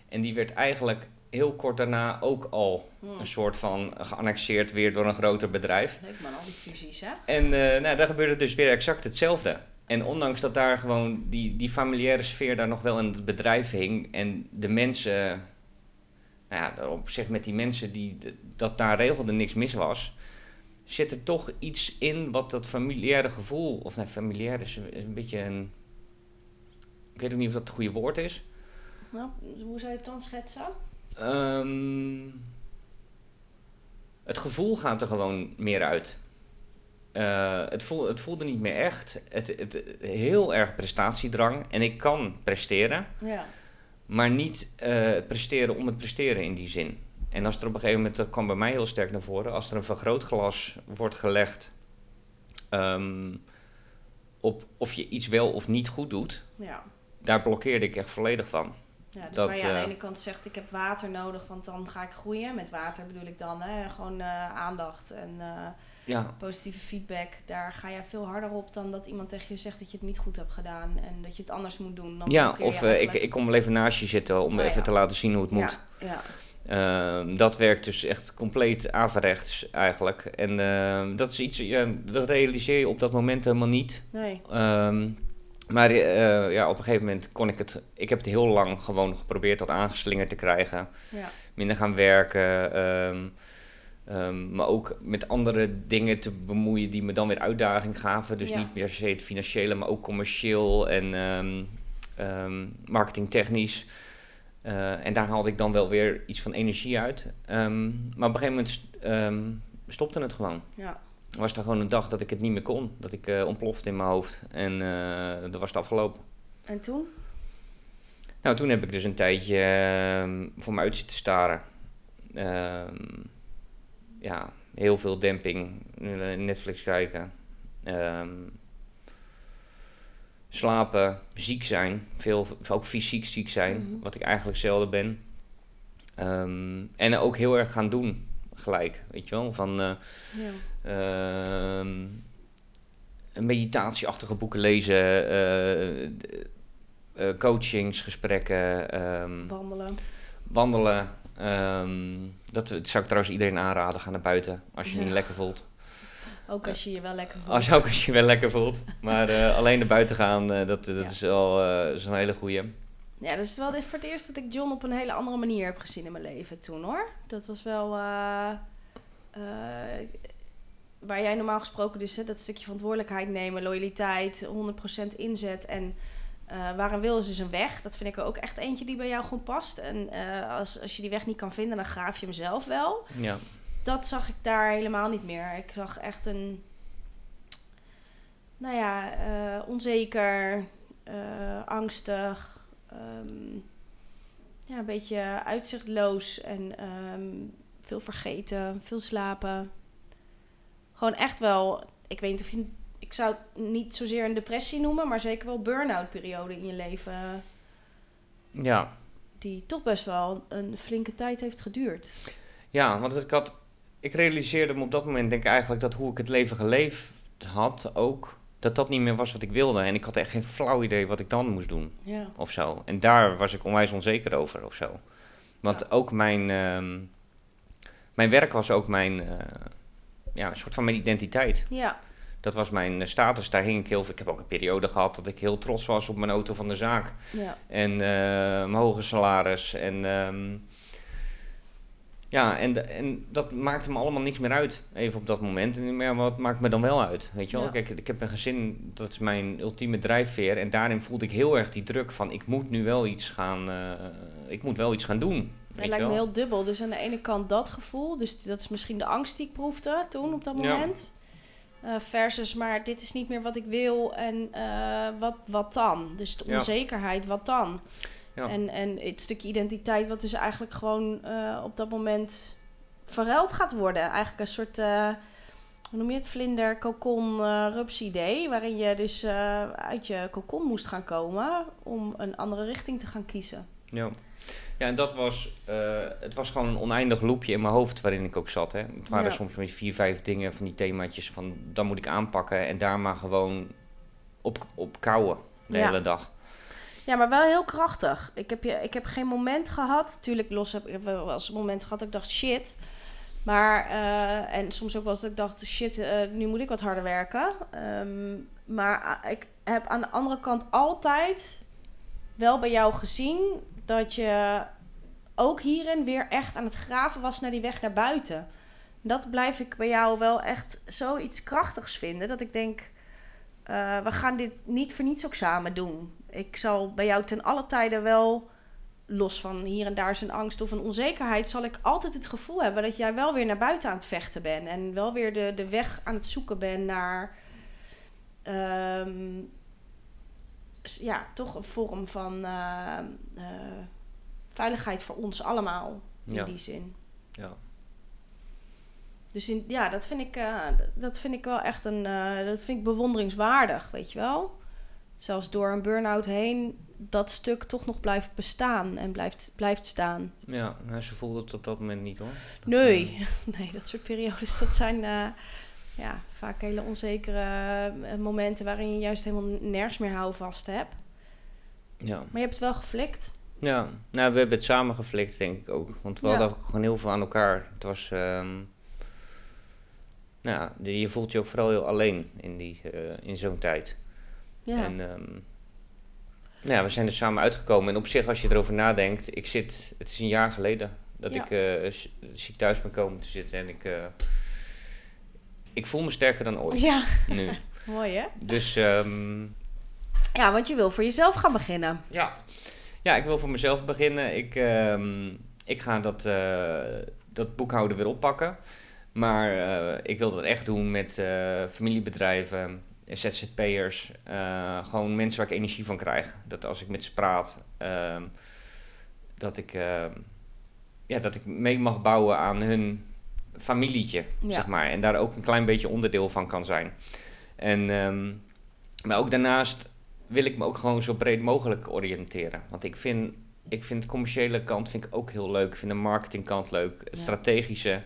En die werd eigenlijk heel kort daarna ook al Hm. een soort van geannexeerd weer door een groter bedrijf. Leuk man, al die fusies, hè? En eh, nou, daar gebeurde dus weer exact hetzelfde. En ondanks dat daar gewoon die, die familiaire sfeer daar nog wel in het bedrijf hing en de mensen, nou ja, op zich met die mensen die dat daar regelde niks mis was, zit er toch iets in wat dat familiaire gevoel, of nou, familiair is een, is een beetje een, ik weet ook niet of dat het goede woord is. Nou, hoe zou je het dan schetsen? Ehm, het gevoel gaat er gewoon meer uit. Eh, het, voel, het voelde niet meer echt. Het, het, heel erg prestatiedrang. En ik kan presteren, Ja. maar niet eh, presteren om het presteren in die zin. En als er op een gegeven moment, dat kwam bij mij heel sterk naar voren, als er een vergrootglas wordt gelegd ehm, op of je iets wel of niet goed doet, Ja. daar blokkeerde ik echt volledig van. Ja, dus Dat, waar je aan de eh, ene kant zegt, ik heb water nodig, want dan ga ik groeien. Met water bedoel ik dan hè, gewoon eh, aandacht en eh, Ja, positieve feedback. Daar ga je veel harder op dan dat iemand tegen je zegt dat je het niet goed hebt gedaan. En dat je het anders moet doen. Dan ja of ik, ik kom wel even naast je zitten om Oh, even ja. te laten zien hoe het moet. Ehm, dat werkt dus echt compleet averechts eigenlijk. En ehm, dat is iets, ja, dat realiseer je op dat moment helemaal niet. Nee. Ehm, maar eh, ja, op een gegeven moment kon ik het... Ik heb het heel lang gewoon geprobeerd dat aangeslingerd te krijgen. Ja. Minder gaan werken. ehm, ehm, maar ook met andere dingen te bemoeien die me dan weer uitdaging gaven. Dus Ja. niet per se het financiële, maar ook commercieel en ehm, marketingtechnisch. Eh, en daar haalde ik dan wel weer iets van energie uit. Maar op een gegeven moment st- stopte het gewoon. Ja. Was er gewoon een dag dat ik het niet meer kon. Dat ik eh, ontplofte in mijn hoofd. En eh dat was het afgelopen. En toen? Nou, toen heb ik dus een tijdje ehm, voor me uit zitten staren. Ehm, ja, heel veel demping. eh, Netflix kijken. Ehm, slapen, ziek zijn. Veel, ook fysiek ziek zijn, Mhm. wat ik eigenlijk zelden ben. En ook heel erg gaan doen, gelijk. Weet je wel, van... Ja. Ehm meditatieachtige boeken lezen, eh, eh, eh, coachings, gesprekken, ehm, Wandelen. wandelen. ehm, dat, zou ik trouwens iedereen aanraden. Ga naar buiten als je je Ja. niet lekker voelt. Ook als je je wel lekker voelt. Als ook als je je wel lekker voelt. Maar eh, alleen naar buiten gaan, dat, dat Ja. is wel is een hele goeie. Ja, dat is wel voor het eerst dat ik John op een hele andere manier heb gezien in mijn leven toen hoor. Dat was wel. Waar jij normaal gesproken dus hè, dat stukje verantwoordelijkheid nemen, loyaliteit, 100% inzet en eh, waar een wil is, is een weg. Dat vind ik er ook echt eentje die bij jou gewoon past. En eh, als, als je die weg niet kan vinden, dan graaf je hem zelf wel. Ja, Dat zag ik daar helemaal niet meer. Ik zag echt een, nou ja, eh, onzeker, angstig, ehm, ja, een beetje uitzichtloos en ehm, veel vergeten, veel slapen. Gewoon echt wel, ik weet niet of je, ik zou het niet zozeer een depressie noemen, maar zeker wel burn-out periode in je leven. ja. Die toch best wel een flinke tijd heeft geduurd. ja want ik, had, ik realiseerde me op dat moment denk ik eigenlijk dat hoe ik het leven geleefd had ook... Dat dat niet meer was wat ik wilde. En ik had echt geen flauw idee wat ik dan moest doen. Ja. of zo. En daar was ik onwijs onzeker over of zo. Want Ja. ook mijn, ehm, mijn werk was ook mijn, eh, ja, een soort van mijn identiteit. Ja. Dat was mijn eh, status, daar hing ik heel veel. Ik heb ook een periode gehad dat ik heel trots was op mijn auto van de zaak. Ja. En eh, mijn hoge salaris. En ehm, ja, en, en dat maakte me allemaal niks meer uit, even op dat moment. En maar ja, wat maakt me dan wel uit? Weet je wel? Ja. Kijk, ik heb een gezin, dat is mijn ultieme drijfveer. En daarin voelde ik heel erg die druk van, ik moet nu wel iets gaan, eh, ik moet wel iets gaan doen. Het lijkt me heel dubbel. Dus aan de ene kant dat gevoel. Dus dat is misschien de angst die ik proefde toen op dat moment. Eh, versus, maar dit is niet meer wat ik wil. En eh, wat, wat dan? Dus de onzekerheid, wat dan? Ja. En, en het stukje identiteit, wat dus eigenlijk gewoon eh, op dat moment verruild gaat worden. Eigenlijk een soort, hoe noem je het? Vlinder, kokon, eh rups idee. Waarin je dus uit je kokon moest gaan komen om een andere richting te gaan kiezen. Ja. Ja, en dat was, eh, het was gewoon een oneindig loopje in mijn hoofd waarin ik ook zat. Hè. Het waren Ja. soms met vier, vijf dingen van die themaatjes van, dan moet ik aanpakken en daar maar gewoon op, op kouwen de Ja. hele dag. Ja, maar wel heel krachtig. Ik heb, je, ik heb geen moment gehad. Tuurlijk, los heb ik wel eens een moment gehad dat ik dacht, shit. Maar, eh, en soms ook wel eens dat ik dacht, shit, eh, nu moet ik wat harder werken. Ehm, maar ah, ik heb aan de andere kant altijd wel bij jou gezien dat je ook hierin weer echt aan het graven was naar die weg naar buiten. Dat blijf ik bij jou wel echt zoiets krachtigs vinden. Dat ik denk, eh, we gaan dit niet voor niets ook samen doen. Ik zal bij jou ten alle tijden wel, los van hier en daar zijn angst of een onzekerheid, zal ik altijd het gevoel hebben dat jij wel weer naar buiten aan het vechten bent. En wel weer de, de weg aan het zoeken bent naar. ehm, ja, toch een vorm van eh, eh, veiligheid voor ons allemaal. In Ja. die zin. Ja. Dus in, ja, dat vind, ik, eh, dat vind ik wel echt een. dat vind ik bewonderingswaardig, weet je wel. Zelfs door een burn-out heen dat stuk toch nog blijft bestaan en blijft, blijft staan. Ja, nou, ze voelde het op dat moment niet hoor. Dat, Nee, nee, dat soort periodes, dat zijn ja, vaak hele onzekere eh, momenten waarin je juist helemaal nergens meer houvast hebt. ja. Maar je hebt het wel geflikt. Ja, nou, we hebben het samen geflikt, denk ik ook. Want we Ja. hadden ook gewoon heel veel aan elkaar. Het was... ehm, nou, ja, je voelt je ook vooral heel alleen in, die, eh, in zo'n tijd. Ja. En ehm, nou ja, we zijn er samen uitgekomen. En op zich, als je erover nadenkt, ik zit... Het is een jaar geleden dat Ja. ik eh, z- ziek thuis ben komen te zitten. En ik... eh, ik voel me sterker dan ooit ja, nu. mooi hè? Dus ehm, Ja, want je wil voor jezelf gaan beginnen. Ja. ja, ik wil voor mezelf beginnen. Ik, ehm, ik ga dat, eh, dat boekhouden weer oppakken. Maar eh, ik wil dat echt doen met eh, familiebedrijven, ZZP'ers. gewoon mensen waar ik energie van krijg. Dat als ik met ze praat, ehm, dat, ik, ja, dat ik mee mag bouwen aan hun familietje, Ja. zeg maar. En daar ook een klein beetje onderdeel van kan zijn. En, ehm, maar ook daarnaast wil ik me ook gewoon zo breed mogelijk oriënteren. Want ik vind, ik vind de commerciële kant vind ik ook heel leuk. Ik vind de marketingkant leuk. Het Ja. strategische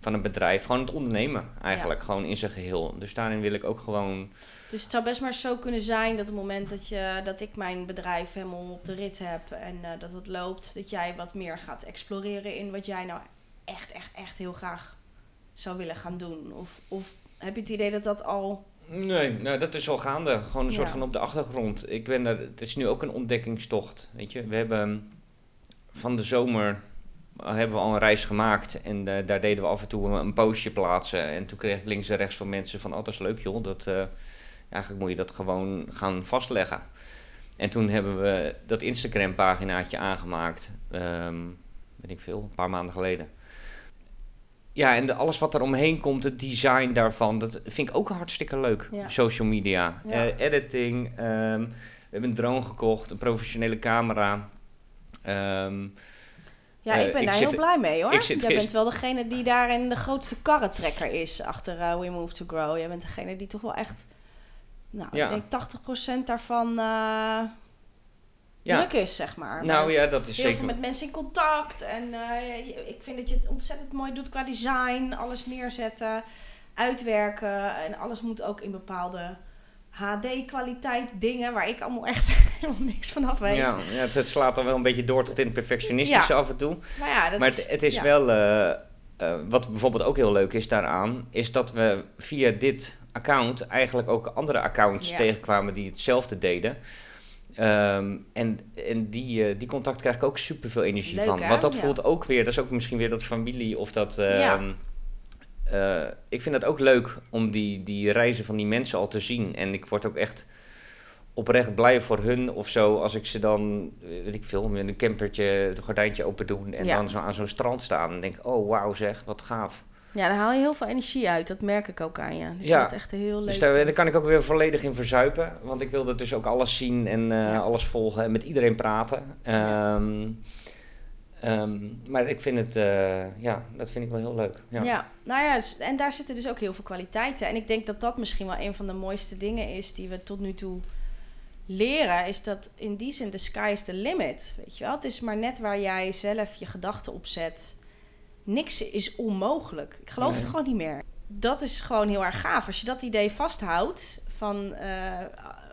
van een bedrijf. Gewoon het ondernemen eigenlijk. Ja. Gewoon in zijn geheel. Dus daarin wil ik ook gewoon... Dus het zou best maar zo kunnen zijn dat op het moment dat, je, dat ik mijn bedrijf helemaal op de rit heb en eh, dat het loopt, dat jij wat meer gaat exploreren in wat jij nou echt, echt, echt heel graag zou willen gaan doen. Of, of heb je het idee dat dat al. Nee, nou, dat is al gaande. Gewoon een soort van op de achtergrond. Ik ben er, het is nu ook een ontdekkingstocht. Weet je, we hebben van de zomer eh, hebben we al een reis gemaakt. En eh, daar deden we af en toe een, een postje plaatsen. En toen kreeg ik links en rechts van mensen van... Oh, dat is leuk joh. Dat, eh, eigenlijk moet je dat gewoon gaan vastleggen. En toen hebben we dat Instagram paginaatje aangemaakt. ehm weet ik veel, een paar maanden geleden. Ja, en de, alles wat er omheen komt, het design daarvan, dat vind ik ook hartstikke leuk. Ja. Social media, Ja. eh, editing. ehm, we hebben een drone gekocht, een professionele camera. Ehm, Ja, Eh, ik ben ik daar zit- heel blij mee hoor. Jij bent wel degene die daarin de grootste karretrekker is achter eh, We Move to Grow. Jij bent degene die toch wel echt, nou, Ja. ik denk 80% daarvan ja, druk is, zeg maar. nou Maar ja, dat is heel zeker. veel met mensen in contact. En eh, ik vind dat je het ontzettend mooi doet qua design. Alles neerzetten, uitwerken. En alles moet ook in bepaalde HD-kwaliteit dingen... waar ik allemaal echt helemaal niks van af weet. Ja, ja, het- slaat dan wel een beetje door tot in het perfectionistische af en toe. Maar ja, dat maar is, het, het is wel, eh, eh, wat bijvoorbeeld ook heel leuk is daaraan, is dat we via dit account eigenlijk ook andere accounts tegenkwamen die hetzelfde deden. Ehm, en en die, eh, die contact krijg ik ook super veel energie Leuk, van. hè? Want dat Ja. voelt ook weer, dat is ook misschien weer dat familie of dat. Ja. ehm, eh, ik vind het ook leuk om die, die reizen van die mensen al te zien. En ik word ook echt oprecht blij voor hun of zo. Als ik ze dan, eh, weet ik veel, met een campertje het gordijntje open doen. En Ja. dan zo aan zo'n strand staan. En denk, oh wauw zeg, wat gaaf. Ja, daar haal je heel veel energie uit. Dat merk ik ook aan je. Ik Ja. vind echt heel leuk. Dus daar, daar kan ik ook weer volledig in verzuipen. Want ik wil dat dus ook alles zien en eh, Ja. alles volgen. En met iedereen praten. Ehm, ehm, maar ik vind het, eh, ja, dat vind ik wel heel leuk. Ja. Ja. nou ja, s- en daar zitten dus ook heel veel kwaliteiten. En ik denk dat dat misschien wel een van de mooiste dingen is die we tot nu toe leren. Is dat in die zin de sky is the limit. Weet je wel? Het is maar net waar jij zelf je gedachten op zet. Niks is onmogelijk. Ik geloof het gewoon niet meer. Dat is gewoon heel erg gaaf. Als je dat idee vasthoudt van... eh,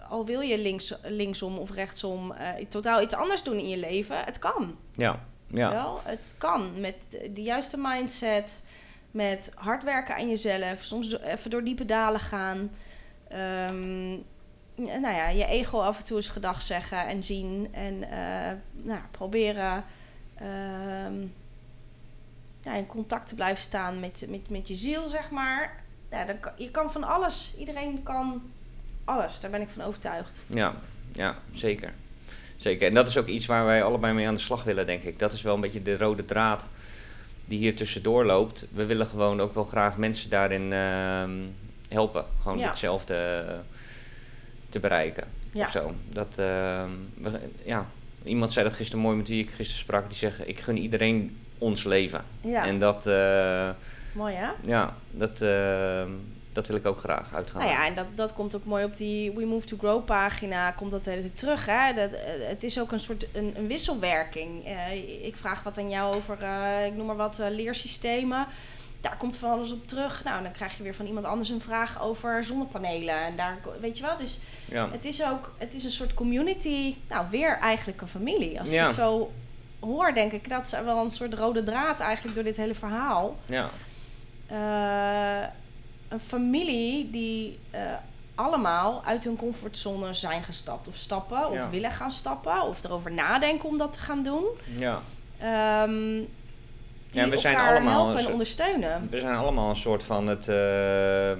al wil je links, linksom of rechtsom eh, totaal iets anders doen in je leven, het kan. Ja, ja. Wel, het kan met de juiste mindset, met hard werken aan jezelf, soms do- even door diepe dalen gaan. Ehm, nou ja, je ego af en toe eens gedag zeggen en zien en eh, nou, proberen ehm, ja, in contact te blijven staan met, met, met je ziel, zeg maar. Ja, dan kan, je kan van alles, iedereen kan alles. Daar ben ik van overtuigd. Ja, ja, zeker. Zeker. En dat is ook iets waar wij allebei mee aan de slag willen, denk ik. Dat is wel een beetje de rode draad die hier tussendoor loopt. We willen gewoon ook wel graag mensen daarin ehm, helpen. Gewoon Ja. hetzelfde eh, te bereiken. Ja. Of zo. Dat, ehm, we- ja. Iemand zei dat gisteren mooi met wie ik gisteren sprak. Die zegt, ik gun iedereen ons leven. Ja, En dat, eh, mooi hè? ja, dat, ehm, dat wil ik ook graag uitgaan. Nou ja, en dat, dat komt ook mooi op die We Move to Grow pagina. Komt dat de hele tijd terug. Hè? Dat, eh, het is ook een soort een, een wisselwerking. Eh, ik vraag wat aan jou over, eh, ik noem maar wat, eh, leersystemen. Daar komt van alles op terug. Nou, dan krijg je weer van iemand anders een vraag over zonnepanelen. En daar, weet je wel, dus Ja. het is ook, het is een soort community. Nou, weer eigenlijk een familie. Als Ja. het zo hoor, denk ik, dat is wel een soort rode draad eigenlijk door dit hele verhaal. ja. Eh, een familie die eh, allemaal uit hun comfortzone zijn gestapt. Of stappen, of Ja. willen gaan stappen. Of erover nadenken om dat te gaan doen. ja. Ehm, die Ja, we zijn allemaal helpen en ondersteunen. We zijn allemaal een soort van het, eh,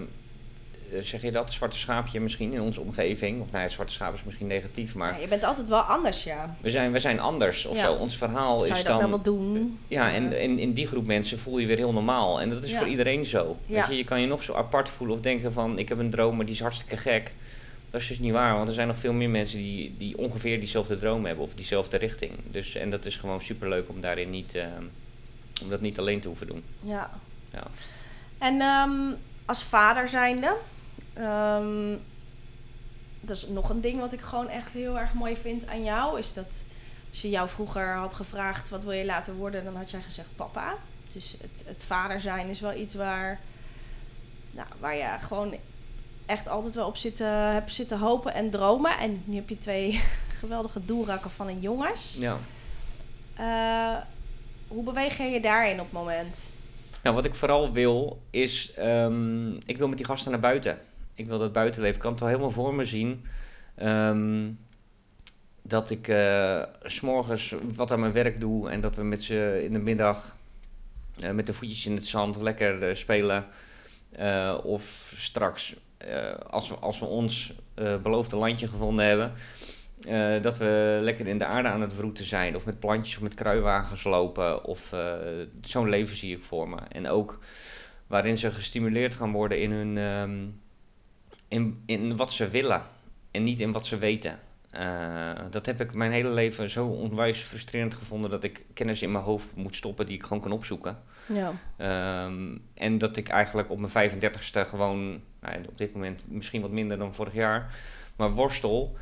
zeg je dat, zwarte schaapje misschien in onze omgeving. Of nou, het zwarte schaap is misschien negatief, maar Ja, je bent altijd wel anders, ja. we, zijn, we zijn anders of Ja. zo. Ons verhaal Zou is je dat dan... nou wel doen? Ja, en Eh, in, in die groep mensen voel je weer heel normaal. En dat is Ja. voor iedereen zo. Ja. Weet je, je kan je nog zo apart voelen of denken van... ik heb een droom, maar die is hartstikke gek. Dat is dus niet waar, want er zijn nog veel meer mensen... die, die ongeveer diezelfde droom hebben of diezelfde richting. Dus, en dat is gewoon superleuk om daarin niet... eh, om dat niet alleen te hoeven doen. Ja. Ja. En ehm, als vader zijnde, ehm, dat is nog een ding wat ik gewoon echt heel erg mooi vind aan jou, is dat als je jou vroeger had gevraagd wat wil je later worden, dan had jij gezegd papa. Dus het, het vader zijn is wel iets waar, nou, waar je gewoon echt altijd wel op zitten, hebt zitten hopen en dromen. En nu heb je twee geweldige doelrakken van een jongens. Ja. Eh, hoe beweeg je je daarin op het moment? Nou, wat ik vooral wil is, ehm, ik wil met die gasten naar buiten. Ik wil dat buitenleven. Ik kan het al helemaal voor me zien. ehm, dat ik eh, s s'morgens wat aan mijn werk doe en dat we met ze in de middag eh, met de voetjes in het zand lekker eh, spelen. Eh, of straks, eh, als, we, als we ons eh, beloofde landje gevonden hebben, eh, dat we lekker in de aarde aan het wroeten zijn. Of met plantjes of met kruiwagens lopen. Of eh, zo'n leven zie ik voor me. En ook waarin ze gestimuleerd gaan worden in, hun, ehm, in, in wat ze willen. En niet in wat ze weten. Eh, dat heb ik mijn hele leven zo onwijs frustrerend gevonden dat ik kennis in mijn hoofd moet stoppen die ik gewoon kan opzoeken. Ja. Ehm, en dat ik eigenlijk op mijn 35ste gewoon, nou, op dit moment misschien wat minder dan vorig jaar, maar worstel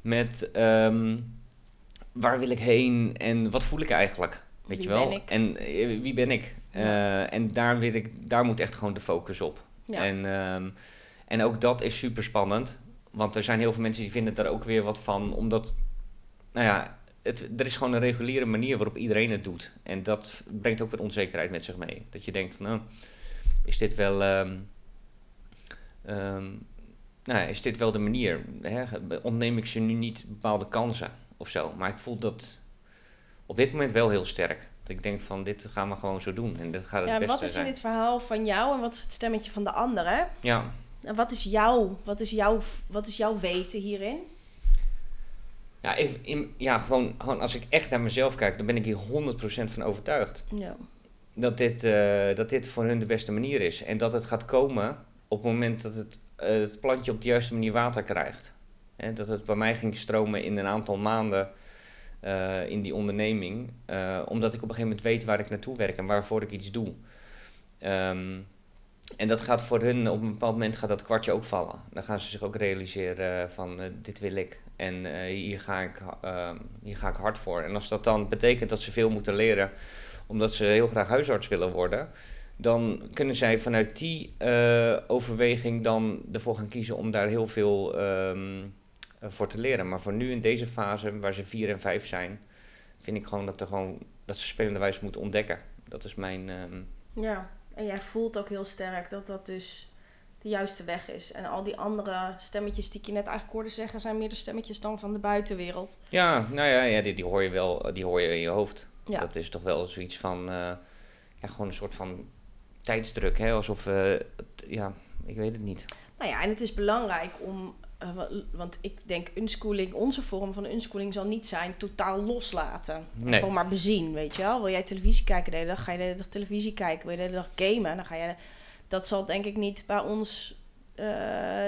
met ehm, waar wil ik heen en wat voel ik eigenlijk? Weet Wie je wel? En eh, wie ben ik? Eh, en daar, wil ik, daar moet echt gewoon de focus op. Ja. En, ehm, en ook dat is super spannend. Want er zijn heel veel mensen die vinden daar ook weer wat van. Omdat, nou ja, het, er is gewoon een reguliere manier waarop iedereen het doet. En dat brengt ook weer onzekerheid met zich mee. Dat je denkt van, nou, is dit wel... ehm, ehm, nou, ja, is dit wel de manier? Hè? Ontneem ik ze nu niet bepaalde kansen of zo? Maar ik voel dat op dit moment wel heel sterk. Dat ik denk van, dit gaan we gewoon zo doen. En dit gaat het Ja, beste wat is in zijn. dit verhaal van jou en wat is het stemmetje van de ander? Ja, En wat is jouw, wat is jouw, wat is jouw weten hierin? Ja, in, ja gewoon, gewoon als ik echt naar mezelf kijk, dan ben ik hier 100% van overtuigd. Ja. Dat dit, eh, dat dit voor hun de beste manier is. En dat het gaat komen op het moment dat het, eh, het plantje op de juiste manier water krijgt. Hè, dat het bij mij ging stromen in een aantal maanden eh, in die onderneming. omdat ik op een gegeven moment weet waar ik naartoe werk en waarvoor ik iets doe. Ehm, en dat gaat voor hun, op een bepaald moment gaat dat kwartje ook vallen. Dan gaan ze zich ook realiseren van eh, dit wil ik. En eh, hier, ga ik, ehm, hier ga ik hard voor. En als dat dan betekent dat ze veel moeten leren omdat ze heel graag huisarts willen worden, dan kunnen zij vanuit die eh, overweging dan ervoor gaan kiezen om daar heel veel ehm, eh, voor te leren. Maar voor nu in deze fase, waar ze vier en vijf zijn, vind ik gewoon dat, er gewoon, dat ze spelende wijze moeten ontdekken. Dat is mijn. ehm, ja. En jij voelt ook heel sterk dat dat dus de juiste weg is. En al die andere stemmetjes die ik je net eigenlijk hoorde zeggen, zijn meer de stemmetjes dan van de buitenwereld. ja, nou ja, ja die, die hoor je wel, die hoor je in je hoofd. Ja. Dat is toch wel zoiets van, eh, ja, gewoon een soort van tijdsdruk, hè? Alsof, het- ja, ik weet het niet. Nou ja, en het is belangrijk om want ik denk unschooling, onze vorm van unschooling zal niet zijn totaal loslaten. En Nee. Gewoon maar bezien, weet je wel. Wil jij televisie kijken de hele dag, ga je de hele dag televisie kijken. Wil je de hele dag gamen, dan ga je... Dat zal denk ik niet bij ons eh,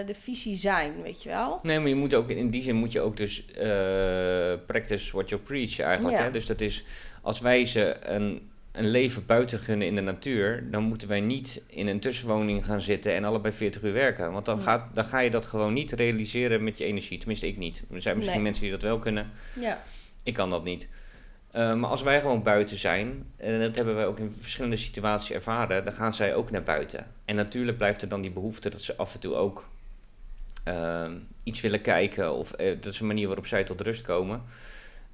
de visie zijn, weet je wel. Nee, maar je moet ook in die zin moet je ook dus eh, practice what you preach eigenlijk. Ja. Hè? Dus dat is als wij ze een, een leven buiten gunnen in de natuur, dan moeten wij niet in een tussenwoning gaan zitten en allebei 40 uur werken. Want dan, gaat, dan ga je dat gewoon niet realiseren met je energie. Tenminste, ik niet. Er zijn misschien Nee. mensen die dat wel kunnen. Ja, Ik kan dat niet. Eh, maar als wij gewoon buiten zijn, en dat hebben wij ook in verschillende situaties ervaren, dan gaan zij ook naar buiten. En natuurlijk blijft er dan die behoefte dat ze af en toe ook eh, iets willen kijken, of eh, dat is een manier waarop zij tot rust komen.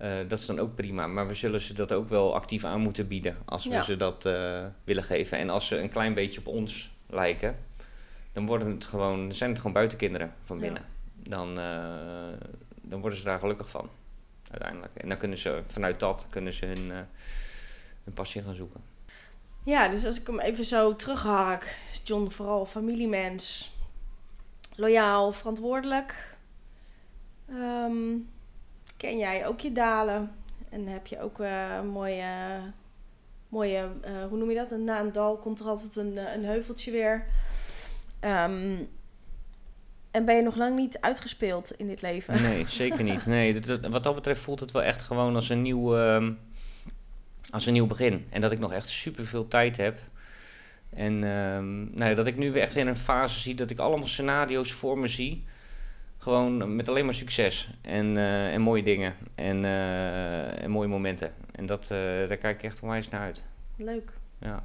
Eh, dat is dan ook prima, maar we zullen ze dat ook wel actief aan moeten bieden als we Ja. ze dat eh, willen geven. En als ze een klein beetje op ons lijken, dan worden het gewoon, zijn het gewoon buitenkinderen van Ja. binnen. Dan, eh, dan worden ze daar gelukkig van uiteindelijk. En dan kunnen ze vanuit dat kunnen ze hun, hun passie gaan zoeken. Ja, dus als ik hem even zo terughark, is John vooral familiemens, loyaal, verantwoordelijk. Ehm, ken jij ook je dalen en heb je ook een mooie, mooie eh, hoe noem je dat? Na een dal komt er altijd een, eh, een heuveltje weer. Ehm, en ben je nog lang niet uitgespeeld in dit leven? Nee, zeker niet. Nee, wat dat betreft voelt het wel echt gewoon als een nieuw, ehm, als een nieuw begin. En dat ik nog echt super veel tijd heb. En ehm, nou dat ik nu weer echt in een fase zie dat ik allemaal scenario's voor me zie. Gewoon met alleen maar succes en, eh, en mooie dingen en, eh, en mooie momenten. En dat, eh, daar kijk ik echt onwijs naar uit. Leuk. Ja.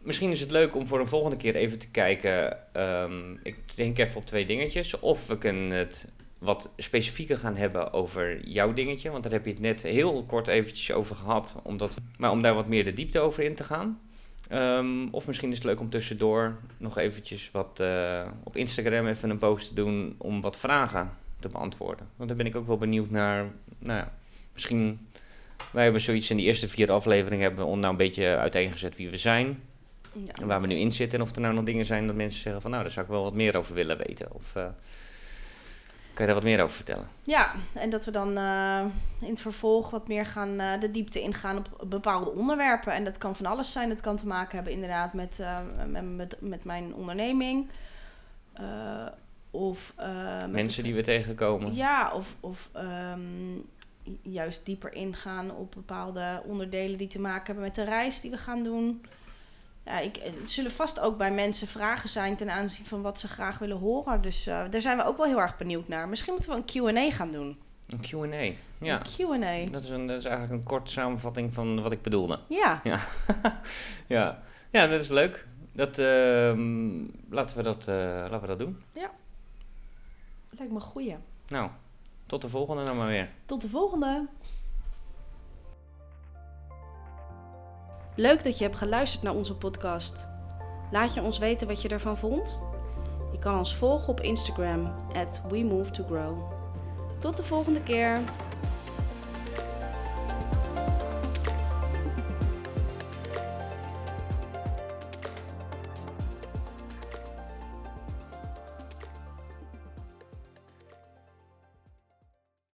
Misschien is het leuk om voor een volgende keer even te kijken. ehm, ik denk even op twee dingetjes. Of we kunnen het wat specifieker gaan hebben over jouw dingetje. Want daar heb je het net heel kort eventjes over gehad. Omdat, maar om daar wat meer de diepte over in te gaan. Ehm, of misschien is het leuk om tussendoor nog eventjes wat eh, op Instagram even een post te doen om wat vragen te beantwoorden. Want daar ben ik ook wel benieuwd naar. Nou ja, misschien wij hebben zoiets in die eerste vier afleveringen hebben we nou een beetje uiteengezet wie we zijn. Ja, En waar we nu in zitten. En of er nou nog dingen zijn dat mensen zeggen van nou, daar zou ik wel wat meer over willen weten. Of eh, kan je daar wat meer over vertellen? Ja, en dat we dan eh, in het vervolg wat meer gaan eh, de diepte ingaan op bepaalde onderwerpen. En dat kan van alles zijn. Dat kan te maken hebben inderdaad met, eh, met, met, met mijn onderneming. Of Mensen het- die we tegenkomen. Ja, of, of ehm, juist dieper ingaan op bepaalde onderdelen die te maken hebben met de reis die we gaan doen. Ja, ik, er zullen vast ook bij mensen vragen zijn ten aanzien van wat ze graag willen horen. Dus eh, daar zijn we ook wel heel erg benieuwd naar. Misschien moeten we een Q&A gaan doen. Een Q&A. Ja, Een Q&A. dat is, een, dat is eigenlijk een korte samenvatting van wat ik bedoelde. Ja, Ja, ja dat is leuk. Dat, ehm, laten, we dat, eh, laten we dat doen. lijkt me een goeie. Nou, tot de volgende dan maar weer. Tot de volgende. Leuk dat je hebt geluisterd naar onze podcast. Laat je ons weten wat je ervan vond. Je kan ons volgen op Instagram at WeMoveToGrow. Tot de volgende keer.